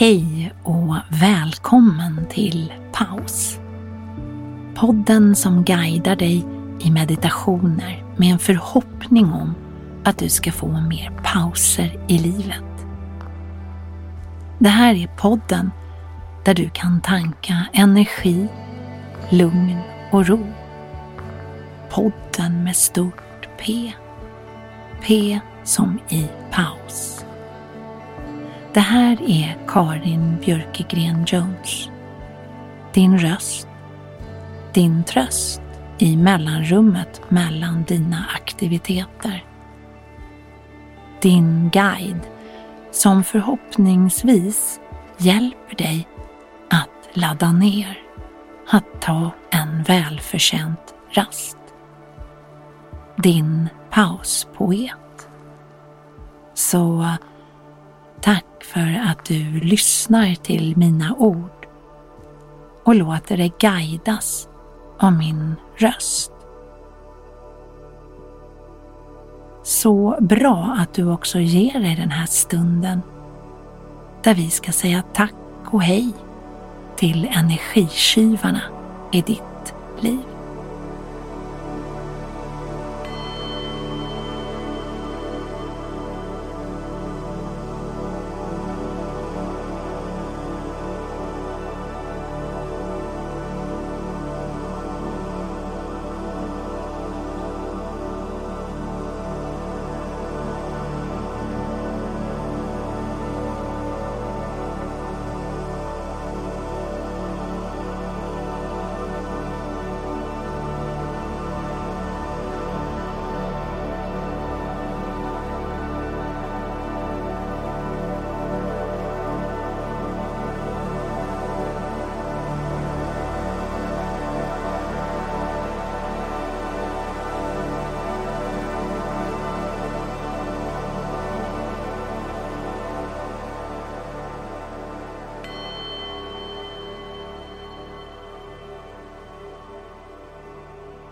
Hej och välkommen till Paus. Podden som guidar dig i meditationer med en förhoppning om att du ska få mer pauser i livet. Det här är podden där du kan tanka energi, lugn och ro. Podden med stort P. P som i paus. Det här är Karin Björkegren Jones. Din röst, din tröst i mellanrummet mellan dina aktiviteter. Din guide som förhoppningsvis hjälper dig att ladda ner, att ta en välförtjänt rast. Din pauspoet. Så tack för att du lyssnar till mina ord och låter dig guidas av min röst. Så bra att du också ger dig den här stunden där vi ska säga tack och hej till energitjuvarna i ditt liv.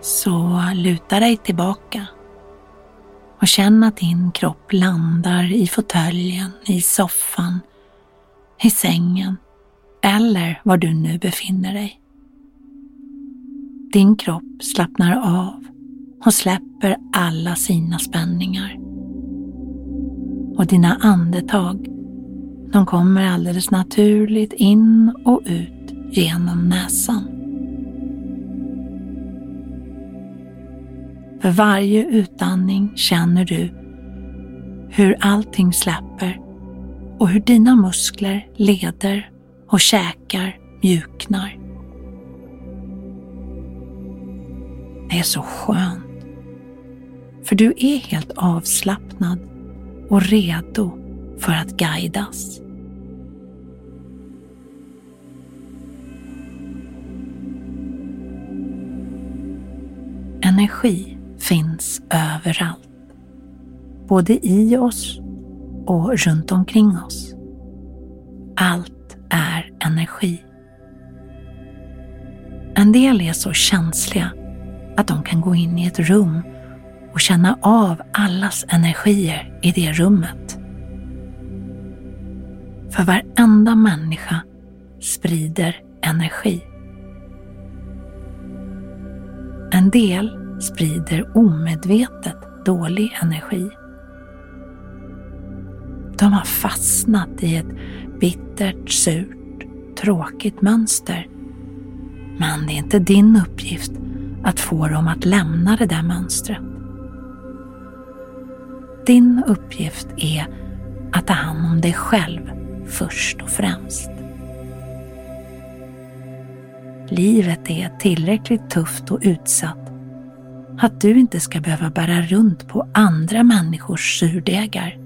Så luta dig tillbaka och känn att din kropp landar i fåtöljen, i soffan, i sängen eller var du nu befinner dig. Din kropp slappnar av och släpper alla sina spänningar. Och dina andetag, de kommer alldeles naturligt in och ut genom näsan. För varje utandning känner du hur allting släpper och hur dina muskler, leder och käkar mjuknar. Det är så skönt. För du är helt avslappnad och redo för att guidas. Energi finns överallt. Både i oss och runt omkring oss. allt är energi. En del är så känsliga att de kan gå in i ett rum och känna av allas energier i det rummet. För varenda människa sprider energi. En del sprider omedvetet dålig energi. De har fastnat i ett bittert, surt, tråkigt mönster. Men det är inte din uppgift att få dem att lämna det där mönstret. Din uppgift är att ta hand om dig själv först och främst. Livet är tillräckligt tufft och utsatt att du inte ska behöva bära runt på andra människors surdegar.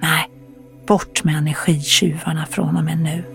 Nej, bort med energitjuvarna från och med nu.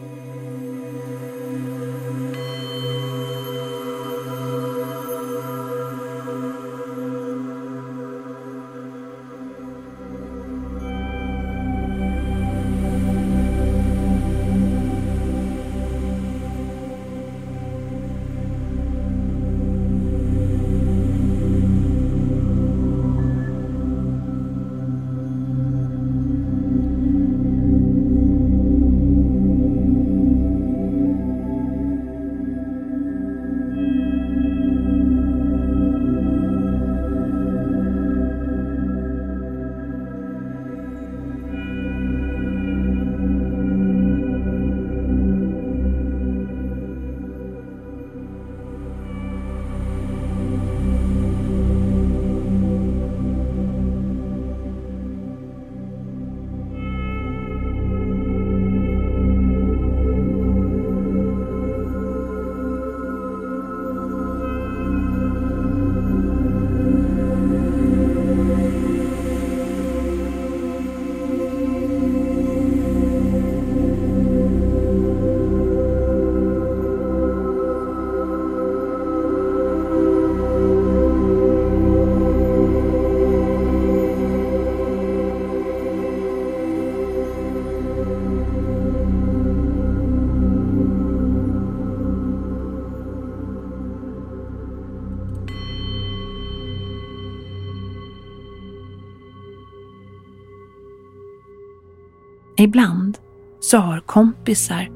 Ibland så har kompisar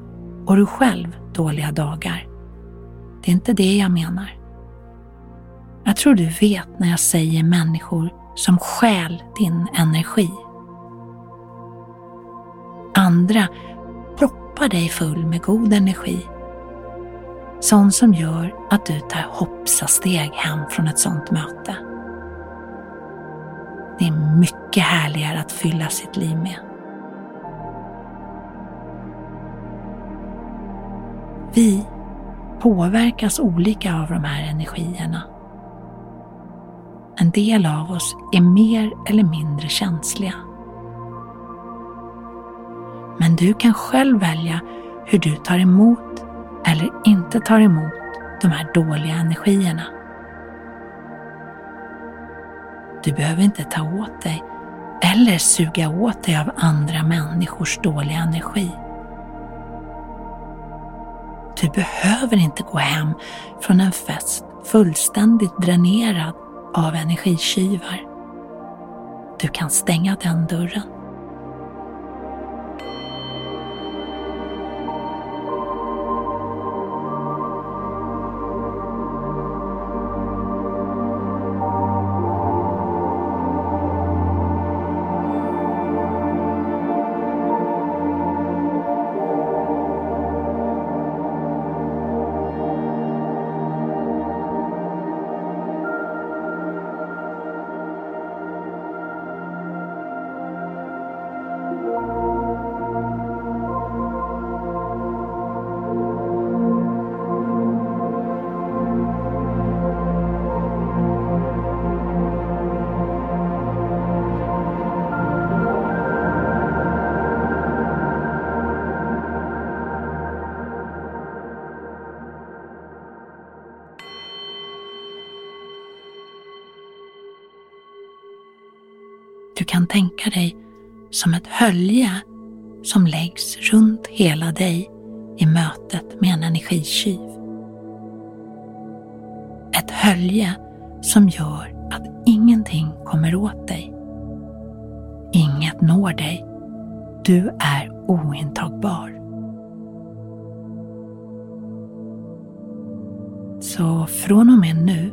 och du själv dåliga dagar. Det är inte det jag menar. Jag tror du vet när jag säger människor som stjäl din energi. Andra proppar dig full med god energi. Sån som gör att du tar hoppsasteg hem från ett sånt möte. Det är mycket härligare att fylla sitt liv med. Vi påverkas olika av de här energierna. En del av oss är mer eller mindre känsliga. Men du kan själv välja hur du tar emot eller inte tar emot de här dåliga energierna. Du behöver inte ta åt dig eller suga åt dig av andra människors dåliga energi. Du behöver inte gå hem från en fest fullständigt dränerad av energitjuvar. Du kan stänga den dörren. Kan tänka dig som ett hölje som läggs runt hela dig i mötet med en energitjuv. Ett hölje som gör att ingenting kommer åt dig. Inget når dig. Du är ointagbar. Så från och med nu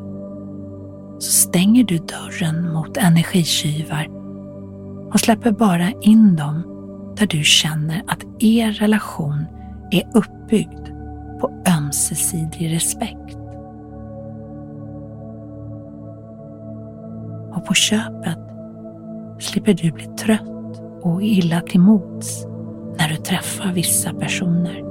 så stänger du dörren mot energitjuvar och släpper bara in dem där du känner att er relation är uppbyggd på ömsesidig respekt. Och på köpet slipper du bli trött och illa till mods när du träffar vissa personer.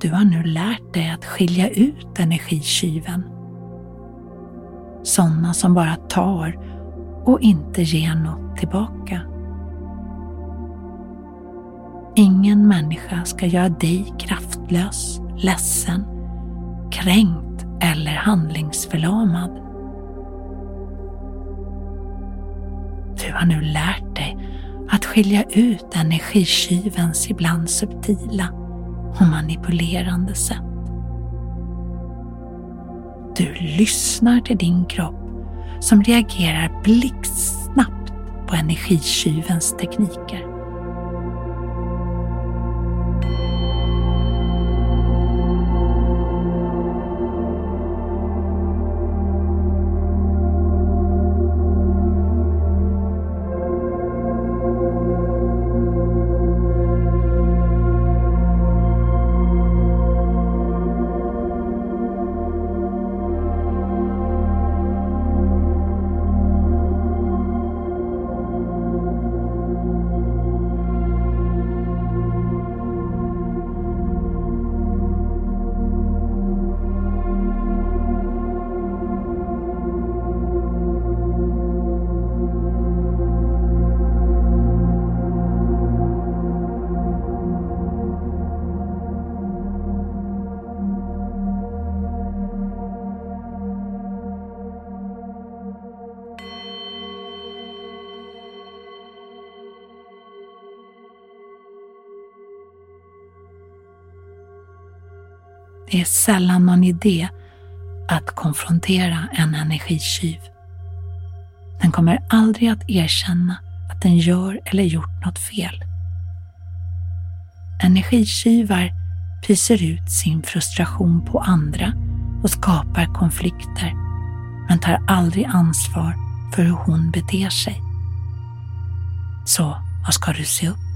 Du har nu lärt dig att skilja ut energitjuven. Sådana som bara tar och inte ger något tillbaka. Ingen människa ska göra dig kraftlös, ledsen, kränkt eller handlingsförlamad. Du har nu lärt dig att skilja ut energitjuvens ibland subtila och manipulerande sätt. Du lyssnar till din kropp som reagerar blixtsnabbt på energitjuvens tekniker. Det är sällan någon idé att konfrontera en energitjuv. Den kommer aldrig att erkänna att den gör eller gjort något fel. Energitjuvar pyser ut sin frustration på andra och skapar konflikter men tar aldrig ansvar för hur hon beter sig. Så vad ska du se upp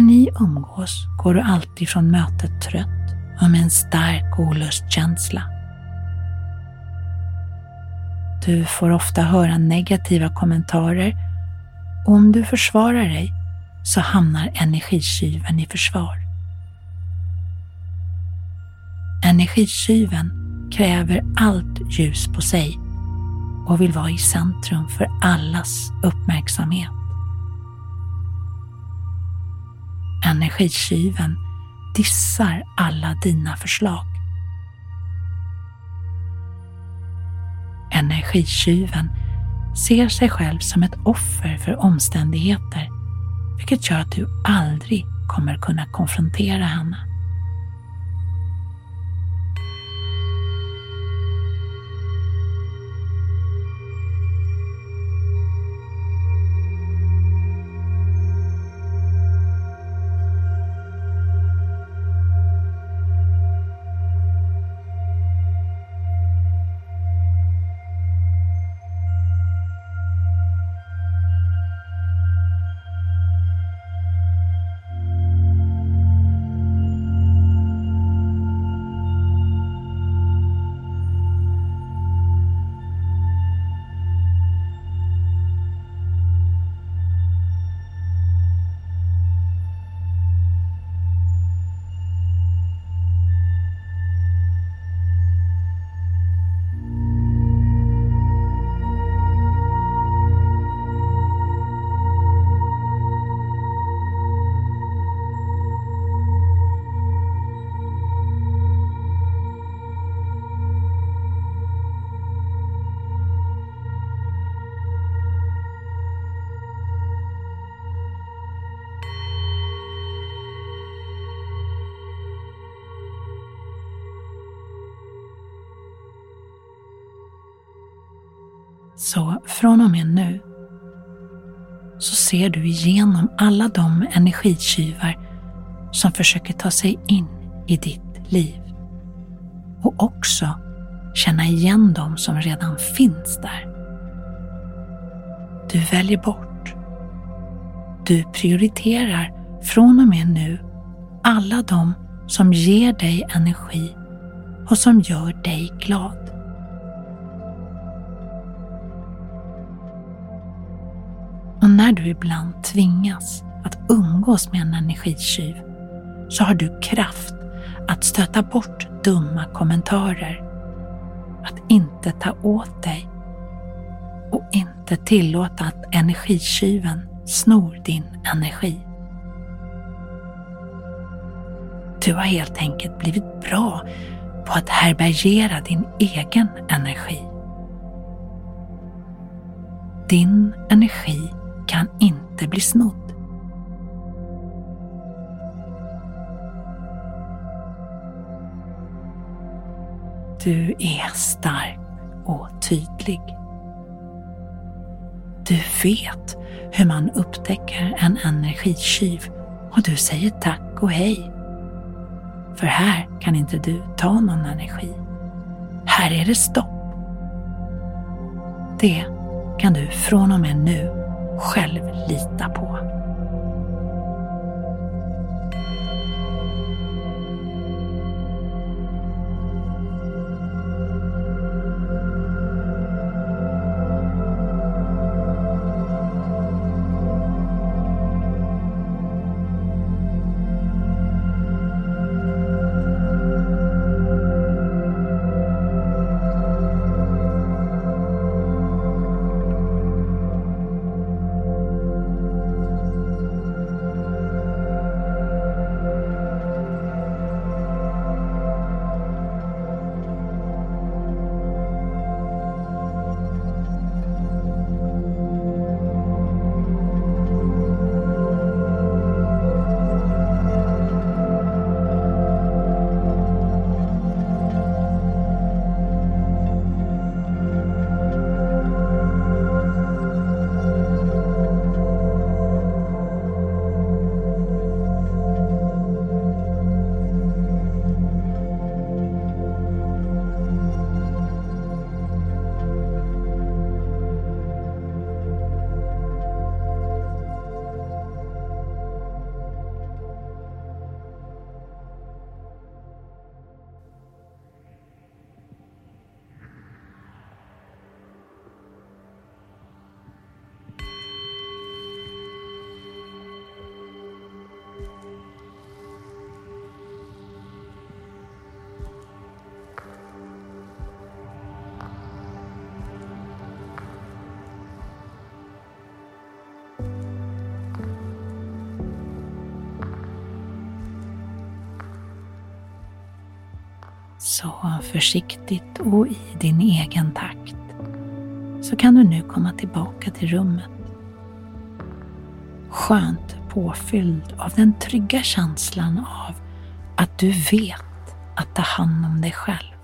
När ni umgås går du alltid från mötet trött och med en stark olustkänsla. Du får ofta höra negativa kommentarer och om du försvarar dig så hamnar energitjuven i försvar. Energitjuven kräver allt ljus på sig och vill vara i centrum för allas uppmärksamhet. Energitjuven dissar alla dina förslag. Energitjuven ser sig själv som ett offer för omständigheter, vilket gör att du aldrig kommer kunna konfrontera henne. Så från och med nu så ser du igenom alla de energitjuvar som försöker ta sig in i ditt liv. Och också känna igen dem som redan finns där. Du väljer bort. Du prioriterar från och med nu alla de som ger dig energi och som gör dig glad. När du ibland tvingas att umgås med en energitjuv så har du kraft att stöta bort dumma kommentarer, att inte ta åt dig och inte tillåta att energitjuven snor din energi. Du har helt enkelt blivit bra på att härbärgera din egen energi. Din energi kan inte bli snodd. Du är stark och tydlig. Du vet hur man upptäcker en energitjuv och du säger tack och hej. För här kan inte du ta någon energi. Här är det stopp. Det kan du från och med nu själv lita på. Så försiktigt och i din egen takt så kan du nu komma tillbaka till rummet. Skönt påfylld av den trygga känslan av att du vet att ta hand om dig själv.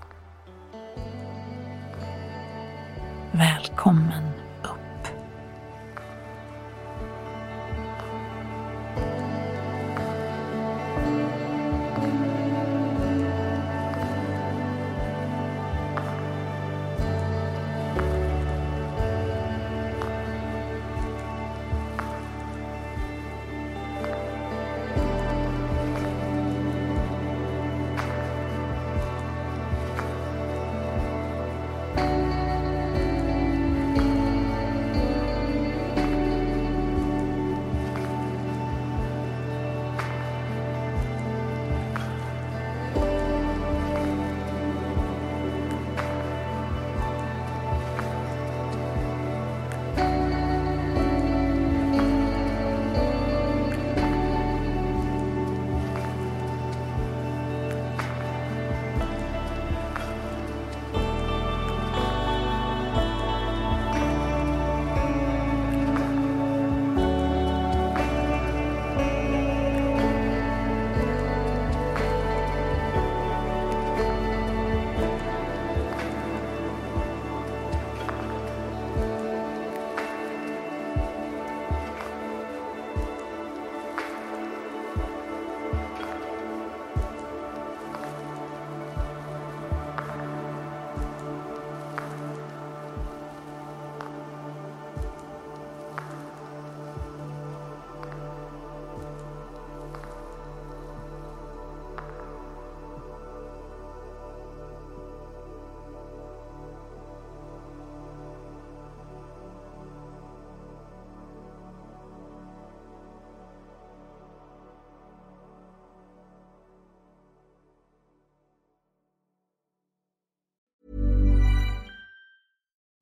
Välkommen